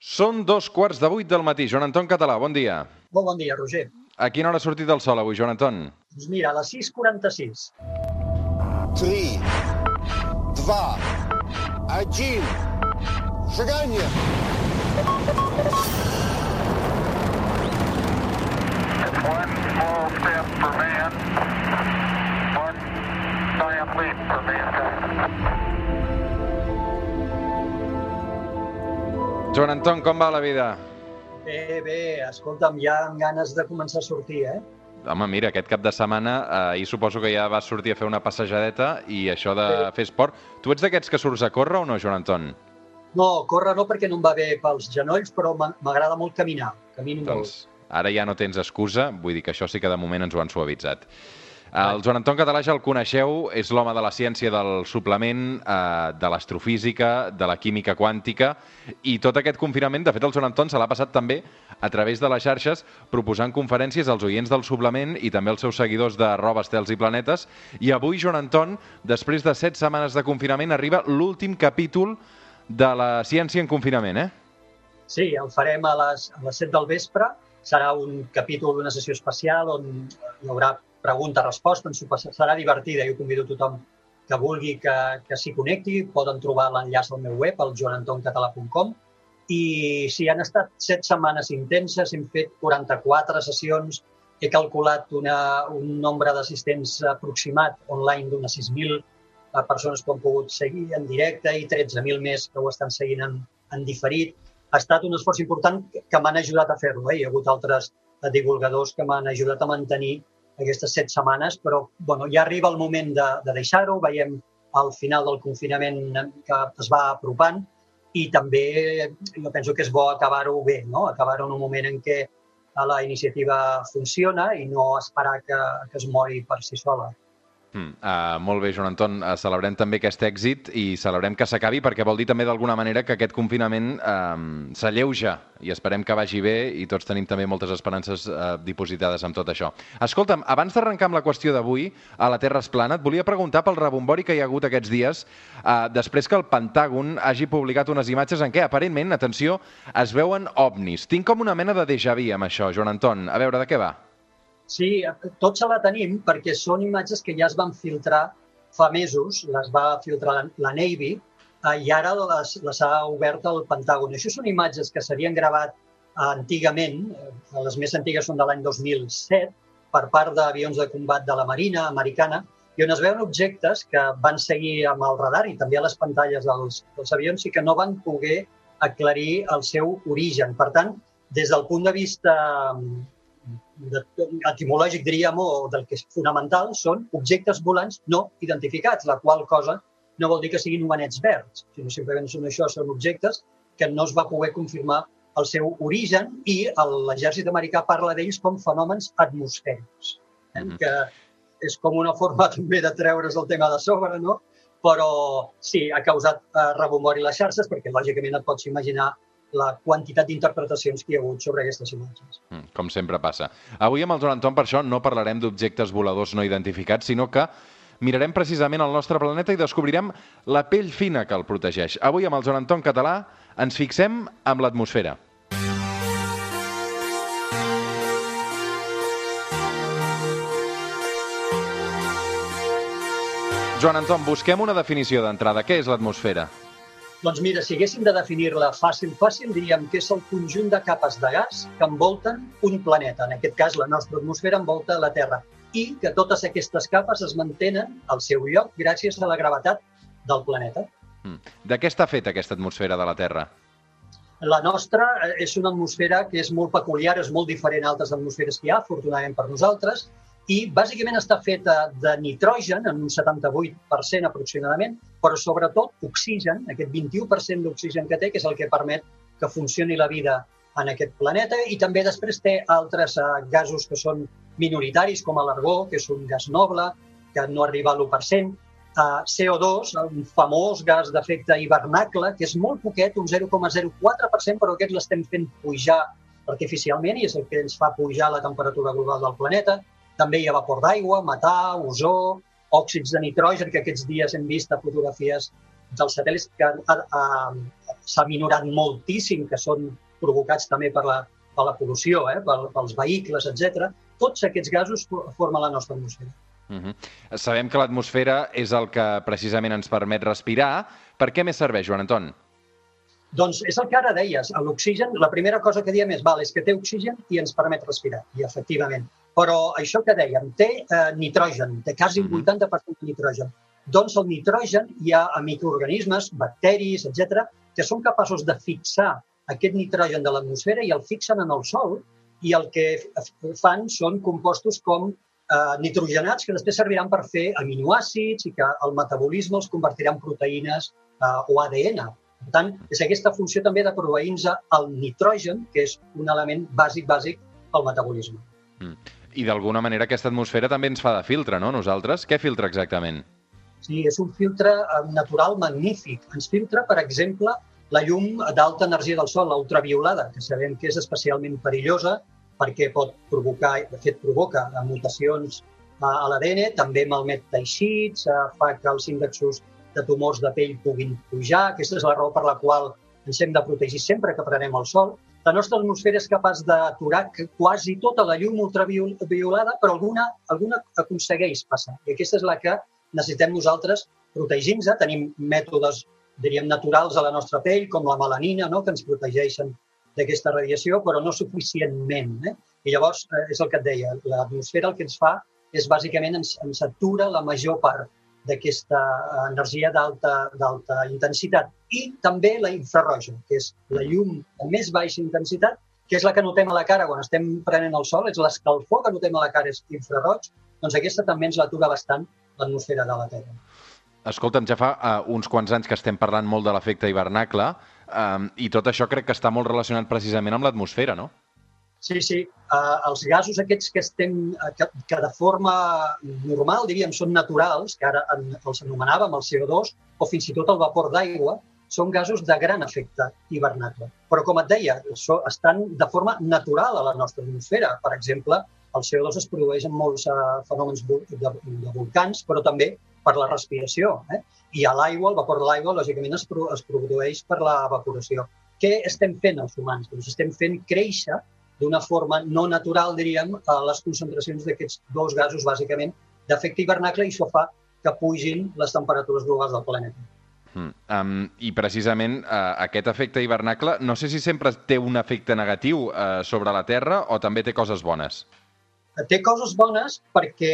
Són dos quarts de vuit del matí. Joan Anton Català, bon dia. Molt bon dia, Roger. A quina hora ha sortit el sol avui, Joan Anton? Doncs mira, a les 6.46. 3, 2, 1, seganya! One small step for man, Joan Anton, com va la vida? Bé, bé, escolta'm, ja amb ganes de començar a sortir, eh? Home, mira, aquest cap de setmana, eh, ahir suposo que ja vas sortir a fer una passejadeta i això de Sí. fer esport. Tu ets d'aquests que surts a córrer o no, Joan Anton? No, córrer no perquè no em va bé pels genolls, però m'a- m'agrada molt caminar. Camino molt. Doncs ara ja no tens excusa, vull dir que això sí que de moment ens ho han suavitzat. El Joan Anton Català ja el coneixeu, és l'home de la ciència del suplement, eh, de l'astrofísica, de la química quàntica, i tot aquest confinament, de fet, el Joan Anton se l'ha passat també a través de les xarxes proposant conferències als oients del suplement i també als seus seguidors de Roba, Estels i Planetes. I avui, Joan Anton, després de set setmanes de confinament, arriba l'últim capítol de la ciència en confinament, eh? Sí, el farem a les, a les 7 del vespre. Serà un capítol d'una sessió especial on hi haurà pregunta-resposta. Serà divertida. Jo convido tothom que vulgui que, que s'hi connecti. Poden trobar l'enllaç al meu web, al joanantoncatalà.com. I sí, han estat set setmanes intenses. Hem fet 44 sessions. He calculat una, un nombre d'assistents aproximat online d'unes 6.000 eh, persones que han pogut seguir en directe i 13.000 més que ho estan seguint en, en diferit. Ha estat un esforç important que, m'han ajudat a fer-lo. Eh? Hi ha hagut altres divulgadors que m'han ajudat a mantenir aquestes set setmanes, però bueno, ja arriba el moment de, de deixar-ho. Veiem al final del confinament que es va apropant i també jo penso que és bo acabar-ho bé, no? acabar-ho en un moment en què la iniciativa funciona i no esperar que, que es mori per si sola. Mm, uh, molt bé, Joan Anton. Uh, celebrem també aquest èxit i celebrem que s'acabi perquè vol dir també d'alguna manera que aquest confinament uh, s'alleuja i esperem que vagi bé i tots tenim també moltes esperances uh, dipositades amb tot això. Escolta'm, abans d'arrencar amb la qüestió d'avui, a la Terra es plana, et volia preguntar pel rebombori que hi ha hagut aquests dies uh, després que el Pentàgon hagi publicat unes imatges en què, aparentment, atenció, es veuen ovnis. Tinc com una mena de déjà vu amb això, Joan Anton. A veure, de què va? Sí, tots se la tenim perquè són imatges que ja es van filtrar fa mesos, les va filtrar la, Navy eh, i ara les, les ha obert el Pentàgon. Això són imatges que s'havien gravat antigament, eh, les més antigues són de l'any 2007, per part d'avions de combat de la Marina americana, i on es veuen objectes que van seguir amb el radar i també a les pantalles dels, dels avions i que no van poder aclarir el seu origen. Per tant, des del punt de vista etimològic, diríem, o del que és fonamental, són objectes volants no identificats, la qual cosa no vol dir que siguin humanets verds, sinó simplement són això, són objectes que no es va poder confirmar el seu origen i l'exèrcit americà parla d'ells com fenòmens atmosfèrics, eh? Mhm. que és com una forma també de treure's el tema de sobre, no? Però sí, ha causat eh, rebombori a les xarxes perquè, lògicament, et pots imaginar la quantitat d'interpretacions que hi ha hagut sobre aquestes imatges. Mm, Com sempre passa. Avui amb el Joan Anton, per això, no parlarem d'objectes voladors no identificats, sinó que mirarem precisament el nostre planeta i descobrirem la pell fina que el protegeix. Avui amb el Joan Anton Català ens fixem amb l'atmosfera. Joan Anton, busquem una definició d'entrada. Què és l'atmosfera? Doncs mira, si haguéssim de definir-la fàcil, fàcil, diríem que és el conjunt de capes de gas que envolten un planeta. En aquest cas, la nostra atmosfera envolta la Terra. I que totes aquestes capes es mantenen al seu lloc gràcies a la gravetat del planeta. Mm. De què està feta aquesta atmosfera de la Terra? La nostra eh, és una atmosfera que és molt peculiar, és molt diferent a altres atmosferes que hi ha, afortunadament per nosaltres, i bàsicament està feta de nitrogen, en un 78% aproximadament, però sobretot oxigen, aquest 21% d'oxigen que té, que és el que permet que funcioni la vida en aquest planeta, i també després té altres eh, gasos que són minoritaris, com l'argó, que és un gas noble, que no arriba a l'1%, uh, CO2, un famós gas d'efecte hivernacle, que és molt poquet, un 0,04%, però aquest l'estem fent pujar artificialment i és el que ens fa pujar la temperatura global del planeta. També hi ha vapor d'aigua, metà, ozó, òxids de nitrogen, que aquests dies hem vist a fotografies dels satèl·lits que s'ha minorat moltíssim, que són provocats també per la, per la pol·lució, eh? pel, pels vehicles, etc. Tots aquests gasos fo- formen la nostra atmosfera. Uh -huh. Sabem que l'atmosfera és el que precisament ens permet respirar. Per què més serveix, Joan Anton? Doncs és el que ara deies, l'oxigen, la primera cosa que diem és, val, és que té oxigen i ens permet respirar, i efectivament. Però això que dèiem, té eh, nitrogen, té quasi un Mhm. 80% de nitrogen. Doncs el nitrogen hi ha a microorganismes, bacteris, etc, que són capaços de fixar aquest nitrogen de l'atmosfera i el fixen en el sol i el que fan són compostos com eh, nitrogenats que després serviran per fer aminoàcids i que el metabolisme els convertirà en proteïnes eh, o ADN. Per tant, és aquesta funció també de proveir-nos el nitrogen, que és un element bàsic, bàsic pel metabolisme. I d'alguna manera aquesta atmosfera també ens fa de filtre, no? Nosaltres? Què filtra exactament? Sí, és un filtre eh, natural magnífic. Ens filtra, per exemple, la llum d'alta energia del sol, la ultraviolada, que sabem que és especialment perillosa perquè pot provocar, de fet provoca eh, mutacions eh, a l'ADN, també malmet teixits, fa que els índexos de tumors de pell puguin pujar. Aquesta és la raó per la qual ens hem de protegir sempre que prenem el sol. La nostra atmosfera és capaç d'aturar quasi tota la llum ultraviolada, però alguna, alguna aconsegueix passar. I aquesta és la que necessitem nosaltres protegir-nos. Tenim mètodes, diríem, naturals a la nostra pell, com la melanina, no? que ens protegeixen d'aquesta radiació, però no suficientment. Eh? I llavors, eh, és el que et deia, l'atmosfera el que ens fa és bàsicament ens, ens atura la major part d'aquesta energia d'alta intensitat. I també la infraroja, que és la llum de més baixa intensitat, que és la que notem a la cara quan estem prenent el sol, és l'escalfor que notem a la cara és infraroig, doncs aquesta també ens l'atura bastant l'atmosfera de la Terra. Escolta'm, ja fa uh, uns quants anys que estem parlant molt de l'efecte hivernacle um, i tot això crec que està molt relacionat precisament amb l'atmosfera, no? Sí, sí. Uh, els gasos aquests que estem, uh, que, que de forma normal, diríem, són naturals, que ara en, els anomenàvem el CO2, o fins i tot el vapor d'aigua, són gasos de gran efecte hivernacle. Però, com et deia, so, estan de forma natural a la nostra atmosfera. Per exemple, el CO2 es produeix en molts uh, fenòmens de, de volcans, però també per la respiració. Eh? I a l'aigua, el vapor de l'aigua, lògicament, es, pro, es produeix per l'evaporació. Què estem fent els humans? Doncs estem fent créixer d'una forma no natural, diríem, a les concentracions d'aquests dos gasos, bàsicament, d'efecte hivernacle, i això fa que pugin les temperatures globals del planeta. Mm. Um, I precisament uh, aquest efecte hivernacle, no sé si sempre té un efecte negatiu uh, sobre la Terra o també té coses bones. Té coses bones perquè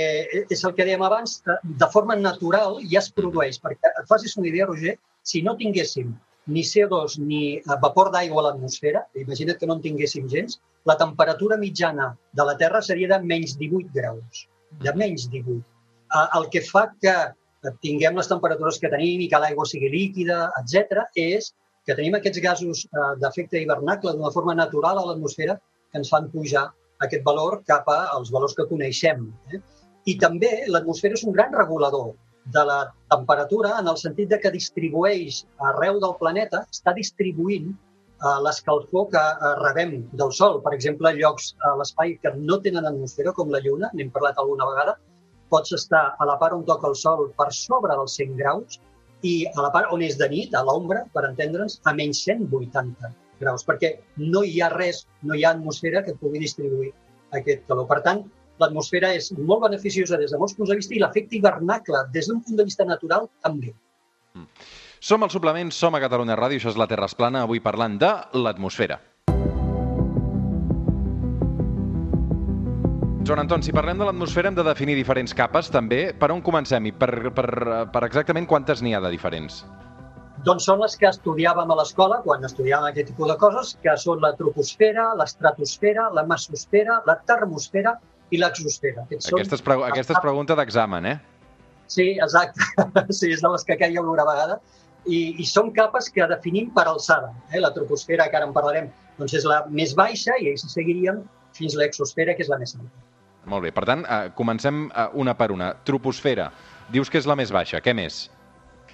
és el que dèiem abans, de forma natural ja es produeix. Perquè et facis una idea, Roger, si no tinguéssim ni CO2 ni vapor d'aigua a l'atmosfera, imagina't que no en tinguéssim gens, la temperatura mitjana de la Terra seria de menys 18 graus, de menys 18. El que fa que tinguem les temperatures que tenim i que l'aigua sigui líquida, etc, és que tenim aquests gasos d'efecte hivernacle d'una forma natural a l'atmosfera que ens fan pujar aquest valor cap als valors que coneixem. Eh? I també l'atmosfera és un gran regulador de la temperatura en el sentit de que distribueix arreu del planeta, està distribuint uh, l'escalfor que uh, rebem del Sol. Per exemple, llocs a l'espai que no tenen atmosfera, com la Lluna, n'hem parlat alguna vegada, pots estar a la part on toca el Sol per sobre dels 100 graus i a la part on és de nit, a l'ombra, per entendre'ns, a menys 180 graus, perquè no hi ha res, no hi ha atmosfera que pugui distribuir aquest calor. Per tant, l'atmosfera és molt beneficiosa des de molts punts de vista i l'efecte hivernacle, des d'un punt de vista natural, també. Mm. Som al Suplement, som a Catalunya Ràdio, això és la Terra es plana, avui parlant de l'atmosfera. Joan Anton, si parlem de l'atmosfera hem de definir diferents capes també. Per on comencem i per, per, per exactament quantes n'hi ha de diferents? Doncs són les que estudiàvem a l'escola, quan estudiàvem aquest tipus de coses, que són la troposfera, l'estratosfera, la mesosfera, la termosfera i l'exosfera. Aquesta és, pre aquesta és pregunta d'examen, eh? Sí, exacte. Sí, és de les que caia alguna vegada. I, I són capes que definim per alçada. Eh? La troposfera, que ara en parlarem, doncs és la més baixa i així seguiríem fins a l'exosfera, que és la més alta. Molt bé, per tant, eh, comencem eh, una per una. Troposfera, dius que és la més baixa, què més?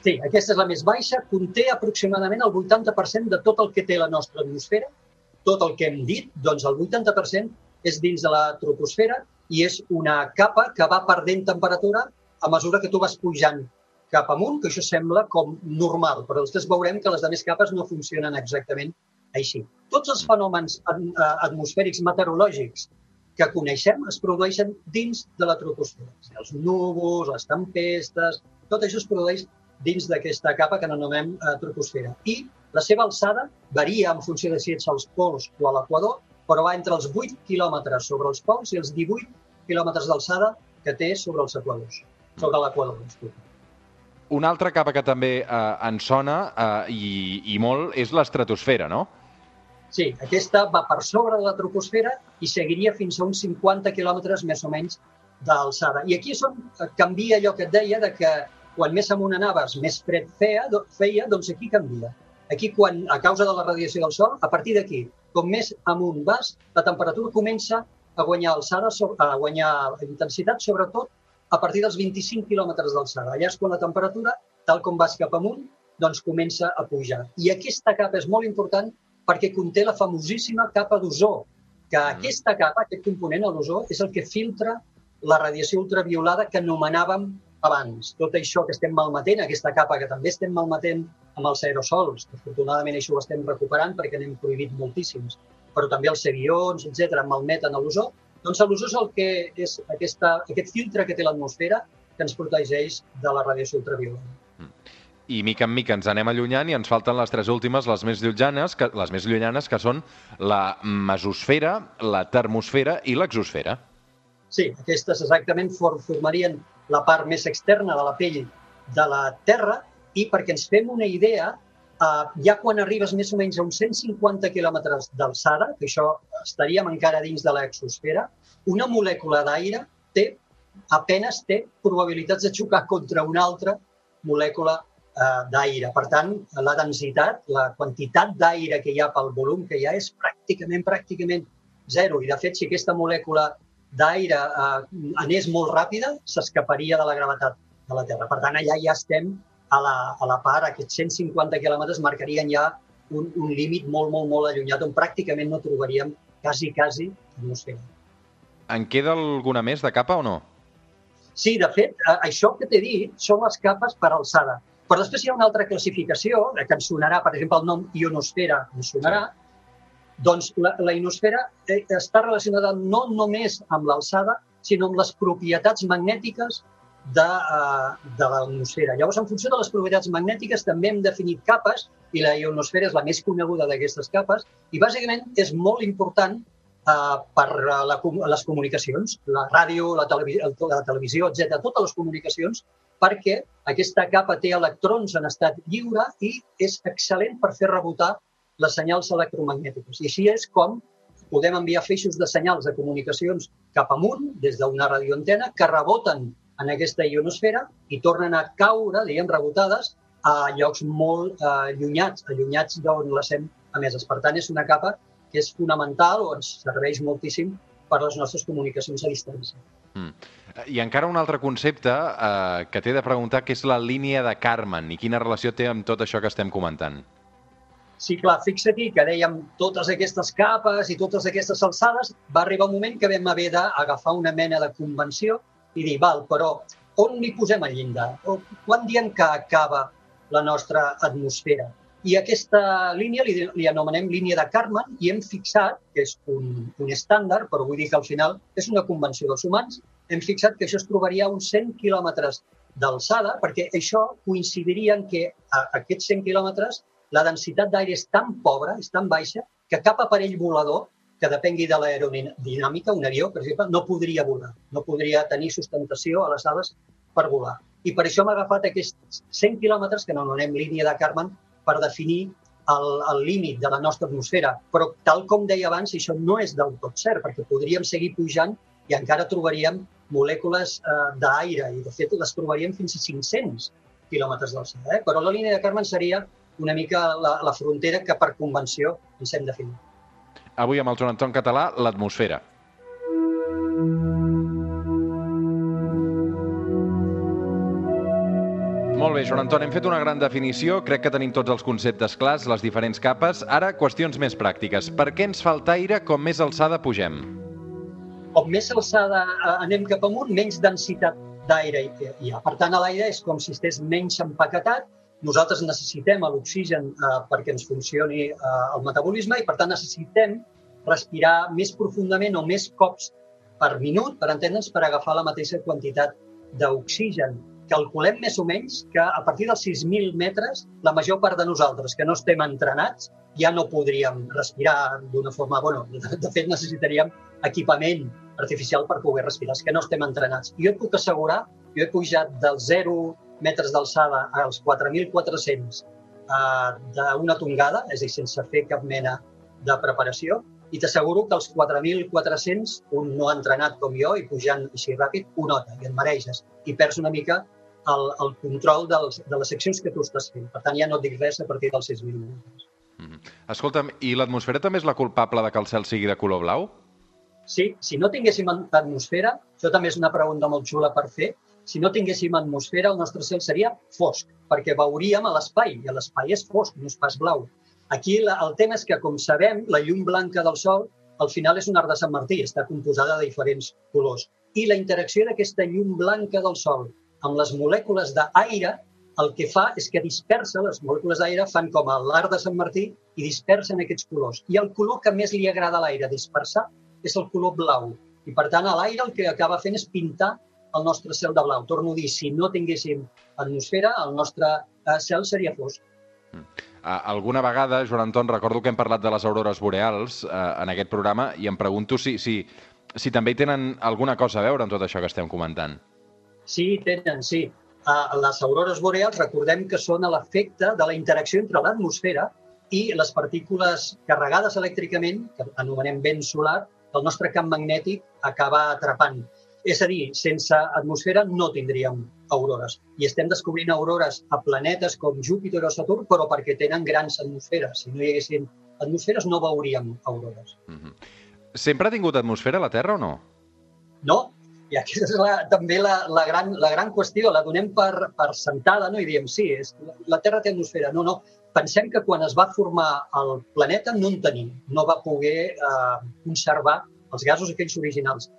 Sí, aquesta és la més baixa, conté aproximadament el 80% de tot el que té la nostra atmosfera, tot el que hem dit, doncs el 80% és dins de la troposfera i és una capa que va perdent temperatura a mesura que tu vas pujant cap amunt, que això sembla com normal, però després veurem que les altres capes no funcionen exactament així. Tots els fenòmens eh, atmosfèrics meteorològics que coneixem es produeixen dins de la troposfera. Els núvols, les tempestes, tot això es produeix dins d'aquesta capa que anomenem eh, troposfera. I la seva alçada varia en funció de si ets als pols o a l'equador, però va entre els 8 quilòmetres sobre els pols i els 18 quilòmetres d'alçada que té sobre els equadors. Sobre l'equador, disculpa. Una altra capa que també eh, ens sona eh, i, i molt és l'estratosfera, no? Sí, aquesta va per sobre de la troposfera i seguiria fins a uns 50 quilòmetres més o menys d'alçada. I aquí és on canvia allò que et deia de que quan més amunt anaves, més fred feia, do- feia doncs aquí canvia. Aquí, quan, a causa de la radiació del Sol, a partir d'aquí, com més amunt vas, la temperatura comença a guanyar alçada, a guanyar intensitat, sobretot a partir dels 25 quilòmetres d'alçada. Allà és quan la temperatura, tal com vas cap amunt, doncs comença a pujar. I aquesta capa és molt important perquè conté la famosíssima capa d'ozó, que aquesta capa, aquest component, l'ozó, és el que filtra la radiació ultraviolada que anomenàvem abans. Tot això que estem malmetent, aquesta capa que també estem malmetent amb els aerosols, que afortunadament això ho estem recuperant perquè n'hem prohibit moltíssims, però també els avions, etc malmeten a l'ozó, doncs l'ozó és el que és aquesta, aquest filtre que té l'atmosfera que ens protegeix de la radiació ultraviolada. I mica en mica ens anem allunyant i ens falten les tres últimes, les més llunyanes, que, les més llunyanes, que són la mesosfera, la termosfera i l'exosfera. Sí, aquestes exactament for- formarien la part més externa de la pell de la Terra i perquè ens fem una idea, eh, ja quan arribes més o menys a uns 150 quilòmetres d'alçada, que això estaríem encara dins de l'exosfera, una molècula d'aire té apenes té probabilitats de xocar contra una altra molècula eh, d'aire. Per tant, la densitat, la quantitat d'aire que hi ha pel volum que hi ha és pràcticament, pràcticament zero. I, de fet, si aquesta molècula d'aire eh, anés molt ràpida, s'escaparia de la gravetat de la Terra. Per tant, allà ja estem a la, a la part, aquests 150 quilòmetres marcarien ja un, un límit molt, molt, molt allunyat on pràcticament no trobaríem quasi, quasi atmosfera. En queda alguna més de capa o no? Sí, de fet, eh, això que t'he dit són les capes per alçada. Però després hi ha una altra classificació, eh, que ens sonarà, per exemple, el nom ionosfera ens sonarà, doncs la, la ionosfera eh, està relacionada no només amb l'alçada, sinó amb les propietats magnètiques de, uh, de l'atmosfera. Llavors, en funció de les propietats magnètiques, també hem definit capes, i la ionosfera és la més coneguda d'aquestes capes, i bàsicament és molt important uh, per la, les comunicacions, la ràdio, la, televi la televisió, etc. totes les comunicacions, perquè aquesta capa té electrons en estat lliure i és excel·lent per fer rebotar les senyals electromagnètiques. I així és com podem enviar feixos de senyals de comunicacions cap amunt, des d'una radioantena, que reboten en aquesta ionosfera i tornen a caure, diguem, rebotades a llocs molt eh, allunyats, allunyats d'on les hem emeses. Per tant, és una capa que és fonamental o ens serveix moltíssim per a les nostres comunicacions a distància. Mm. I encara un altre concepte eh, que t'he de preguntar, que és la línia de Karman i quina relació té amb tot això que estem comentant. Sí, clar, fixa't que dèiem totes aquestes capes i totes aquestes alçades, va arribar un moment que vam haver d'agafar una mena de convenció i dir, val, però on li posem el llindar? O quan diem que acaba la nostra atmosfera? I aquesta línia li, li anomenem línia de Karman i hem fixat, que és un, un estàndard, però vull dir que al final és una convenció dels humans, hem fixat que això es trobaria a uns 100 quilòmetres d'alçada, perquè això coincidiria en que a aquests 100 quilòmetres la densitat d'aire és tan pobra, és tan baixa, que cap aparell volador que depengui de l'aerodinàmica, un avió, per exemple, no podria volar, no podria tenir sustentació a les ales per volar. I per això hem agafat aquests 100 quilòmetres, que anomenem línia de Karman, per definir el, el límit de la nostra atmosfera. Però, tal com deia abans, això no és del tot cert, perquè podríem seguir pujant i encara trobaríem molècules eh, d'aire, i de fet les trobaríem fins a 500 quilòmetres d'alçada. Eh? Però la línia de Karman seria una mica la, la frontera que per convenció ens hem definit. Avui amb el Joan Anton Català, l'atmosfera. Molt bé, Joan Anton, hem fet una gran definició, crec que tenim tots els conceptes clars, les diferents capes. Ara, qüestions més pràctiques. Per què ens falta aire com més alçada pugem? Com més alçada eh, anem cap amunt, menys densitat d'aire hi ha. Per tant, l'aire és com si estigués menys empaquetat. Nosaltres necessitem l'oxigen eh, perquè ens funcioni eh, el metabolisme i, per tant, necessitem respirar més profundament o més cops per minut, per entendre'ns, per agafar la mateixa quantitat d'oxigen. Calculem més o menys que a partir dels 6.000 metres, la major part de nosaltres que no estem entrenats ja no podríem respirar d'una forma... Bueno, de fet, necessitaríem equipament artificial per poder respirar, els que no estem entrenats. Jo et puc assegurar, jo he pujat dels 0 metres d'alçada als 4.400 eh, d'una tongada, és a dir, sense fer cap mena de preparació, i t'asseguro que els 4.400, un no entrenat com jo i pujant així ràpid, ho nota i et mareixes i perds una mica el, el control dels, de les seccions que tu estàs fent. Per tant, ja no et dic res a partir dels 6.000 metres. Mm -hmm. Escolta'm, i l'atmosfera també és la culpable de que el cel sigui de color blau? Sí, si no tinguéssim atmosfera, això també és una pregunta molt xula per fer, si no tinguéssim atmosfera, el nostre cel seria fosc, perquè veuríem a l'espai, i l'espai és fosc, no és pas blau. Aquí la, el tema és que, com sabem, la llum blanca del Sol al final és un arc de Sant Martí, està composada de diferents colors. I la interacció d'aquesta llum blanca del Sol amb les molècules d'aire el que fa és que dispersa, les molècules d'aire fan com l'arc de Sant Martí i dispersen aquests colors. I el color que més li agrada a l'aire dispersar és el color blau. I per tant, a l'aire el que acaba fent és pintar el nostre cel de blau. Torno a dir, si no tinguéssim atmosfera, el nostre eh, cel seria fosc. Mm. Uh, alguna vegada, Joan Anton, recordo que hem parlat de les aurores boreals uh, en aquest programa i em pregunto si, si, si també hi tenen alguna cosa a veure amb tot això que estem comentant. Sí, tenen, sí. Uh, les aurores boreals recordem que són a l'efecte de la interacció entre l'atmosfera i les partícules carregades elèctricament, que anomenem vent solar, que el nostre camp magnètic acaba atrapant. És a dir, sense atmosfera no tindríem aurores. I estem descobrint aurores a planetes com Júpiter o Saturn, però perquè tenen grans atmosferes. Si no hi haguessin atmosferes no veuríem aurores. Mm -hmm. Sempre ha tingut atmosfera la Terra o no? No, i aquesta és la, també la, la, gran, la gran qüestió. La donem per, per sentada no? i diem, sí, és, la Terra té atmosfera. No, no. Pensem que quan es va formar el planeta no en tenim. No va poder eh, conservar els gasos aquells originals.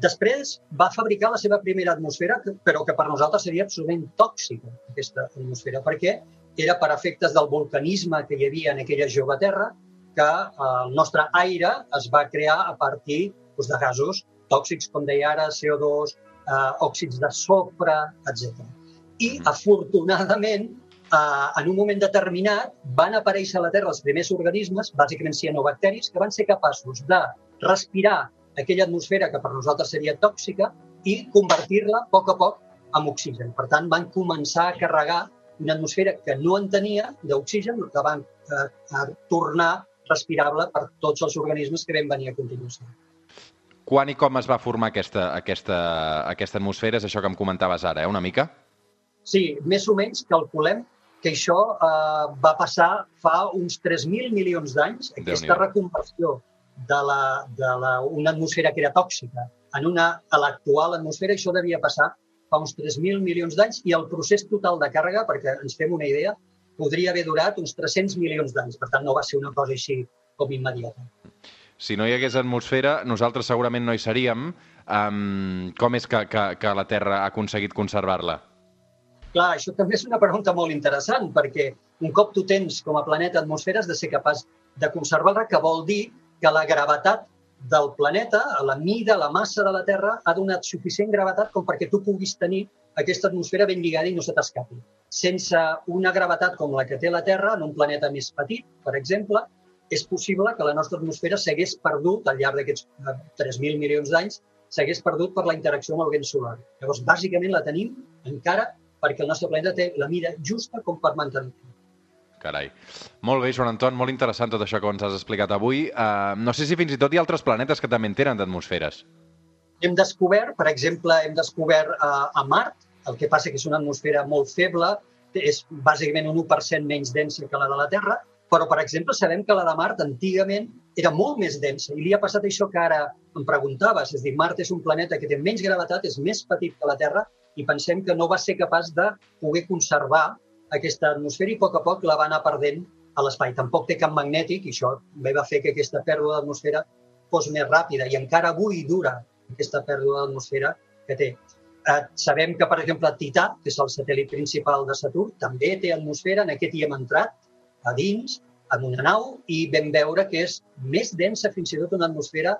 Després va fabricar la seva primera atmosfera, però que per nosaltres seria absolutament tòxica, aquesta atmosfera, perquè era per efectes del volcanisme que hi havia en aquella jove terra que eh, el nostre aire es va crear a partir doncs, de gasos tòxics, com deia ara, CO2, eh, òxids de sofre, etc. I, afortunadament, eh, en un moment determinat van aparèixer a la Terra els primers organismes, bàsicament cianobacteris, que van ser capaços de respirar aquella atmosfera que per nosaltres seria tòxica i convertir-la a poc a poc en oxigen. Per tant, van començar a carregar una atmosfera que no en tenia d'oxigen, que van eh, a tornar respirable per tots els organismes que van venir a continuació. Quan i com es va formar aquesta, aquesta, aquesta atmosfera? És això que em comentaves ara, eh, una mica? Sí, més o menys calculem que això eh, va passar fa uns 3.000 milions d'anys, aquesta reconversió de, la, de la, una atmosfera que era tòxica en una, a l'actual atmosfera, això devia passar fa uns 3.000 milions d'anys i el procés total de càrrega, perquè ens fem una idea, podria haver durat uns 300 milions d'anys. Per tant, no va ser una cosa així com immediata. Si no hi hagués atmosfera, nosaltres segurament no hi seríem. Um, com és que, que, que la Terra ha aconseguit conservar-la? Clar, això també és una pregunta molt interessant, perquè un cop tu tens com a planeta atmosfera has de ser capaç de conservar-la, que vol dir que la gravetat del planeta, la mida, la massa de la Terra, ha donat suficient gravetat com perquè tu puguis tenir aquesta atmosfera ben lligada i no se t'escapi. Sense una gravetat com la que té la Terra, en un planeta més petit, per exemple, és possible que la nostra atmosfera s'hagués perdut al llarg d'aquests 3.000 eh, milions d'anys, s'hagués perdut per la interacció amb el vent solar. Llavors, bàsicament la tenim encara perquè el nostre planeta té la mida justa com per mantenir-la. Carai. Molt bé, Joan Anton, molt interessant tot això que ens has explicat avui. Uh, no sé si fins i tot hi ha altres planetes que també en tenen d'atmosferes. Hem descobert, per exemple, hem descobert uh, a Mart, el que passa que és una atmosfera molt feble, és bàsicament un 1% menys densa que la de la Terra, però, per exemple, sabem que la de Mart antigament era molt més densa i li ha passat això que ara em preguntaves, és a dir, Mart és un planeta que té menys gravetat, és més petit que la Terra i pensem que no va ser capaç de poder conservar aquesta atmosfera i a poc a poc la va anar perdent a l'espai. Tampoc té camp magnètic i això bé va fer que aquesta pèrdua d'atmosfera fos més ràpida i encara avui dura aquesta pèrdua d'atmosfera que té. Eh, sabem que, per exemple, Tità, que és el satèl·lit principal de Saturn, també té atmosfera. En aquest hi hem entrat a dins, en una nau, i vam veure que és més densa, fins i tot una atmosfera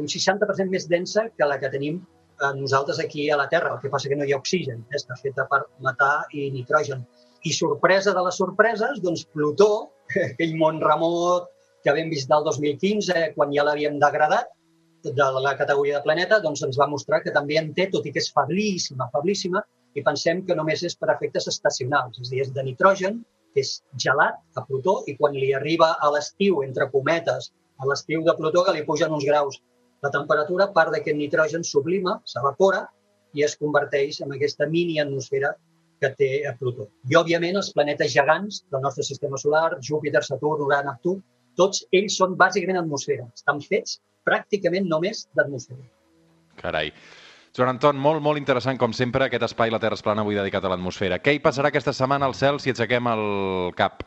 un 60% més densa que la que tenim eh, nosaltres aquí a la Terra. El que passa que no hi ha oxigen, eh? està feta per matar i nitrogen. I sorpresa de les sorpreses, doncs Plutó, aquell món remot que vam visitar el 2015, quan ja l'havíem degradat, de la categoria de planeta, doncs ens va mostrar que també en té, tot i que és feblíssima, feblíssima, i pensem que només és per efectes estacionals, és a dir, és de nitrogen, que és gelat a Plutó, i quan li arriba a l'estiu, entre cometes, a l'estiu de Plutó, que li pugen uns graus la temperatura, part d'aquest nitrogen sublima, s'evapora i es converteix en aquesta mini atmosfera que té a Plutó. I, òbviament, els planetes gegants del nostre sistema solar, Júpiter, Saturn, Urà, Neptú, tots ells són bàsicament atmosfera. Estan fets pràcticament només d'atmosfera. Carai. Joan Anton, molt, molt interessant, com sempre, aquest espai La Terra es plana avui dedicat a l'atmosfera. Què hi passarà aquesta setmana al cel si aixequem el cap?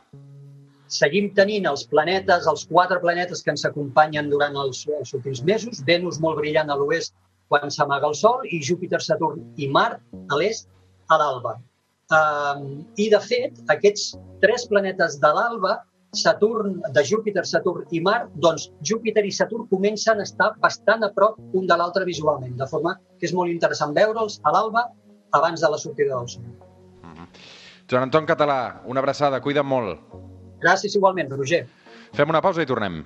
Seguim tenint els planetes, els quatre planetes que ens acompanyen durant els, els últims mesos, Venus molt brillant a l'oest quan s'amaga el Sol i Júpiter, Saturn i Mart a l'est a l'alba. Um, I, de fet, aquests tres planetes de l'alba Saturn, de Júpiter, Saturn i Mart, doncs Júpiter i Saturn comencen a estar bastant a prop un de l'altre visualment, de forma que és molt interessant veure'ls a l'alba abans de la sortida del sol. Mm -hmm. Joan Anton Català, una abraçada, cuida't molt. Gràcies igualment, Roger. Fem una pausa i tornem.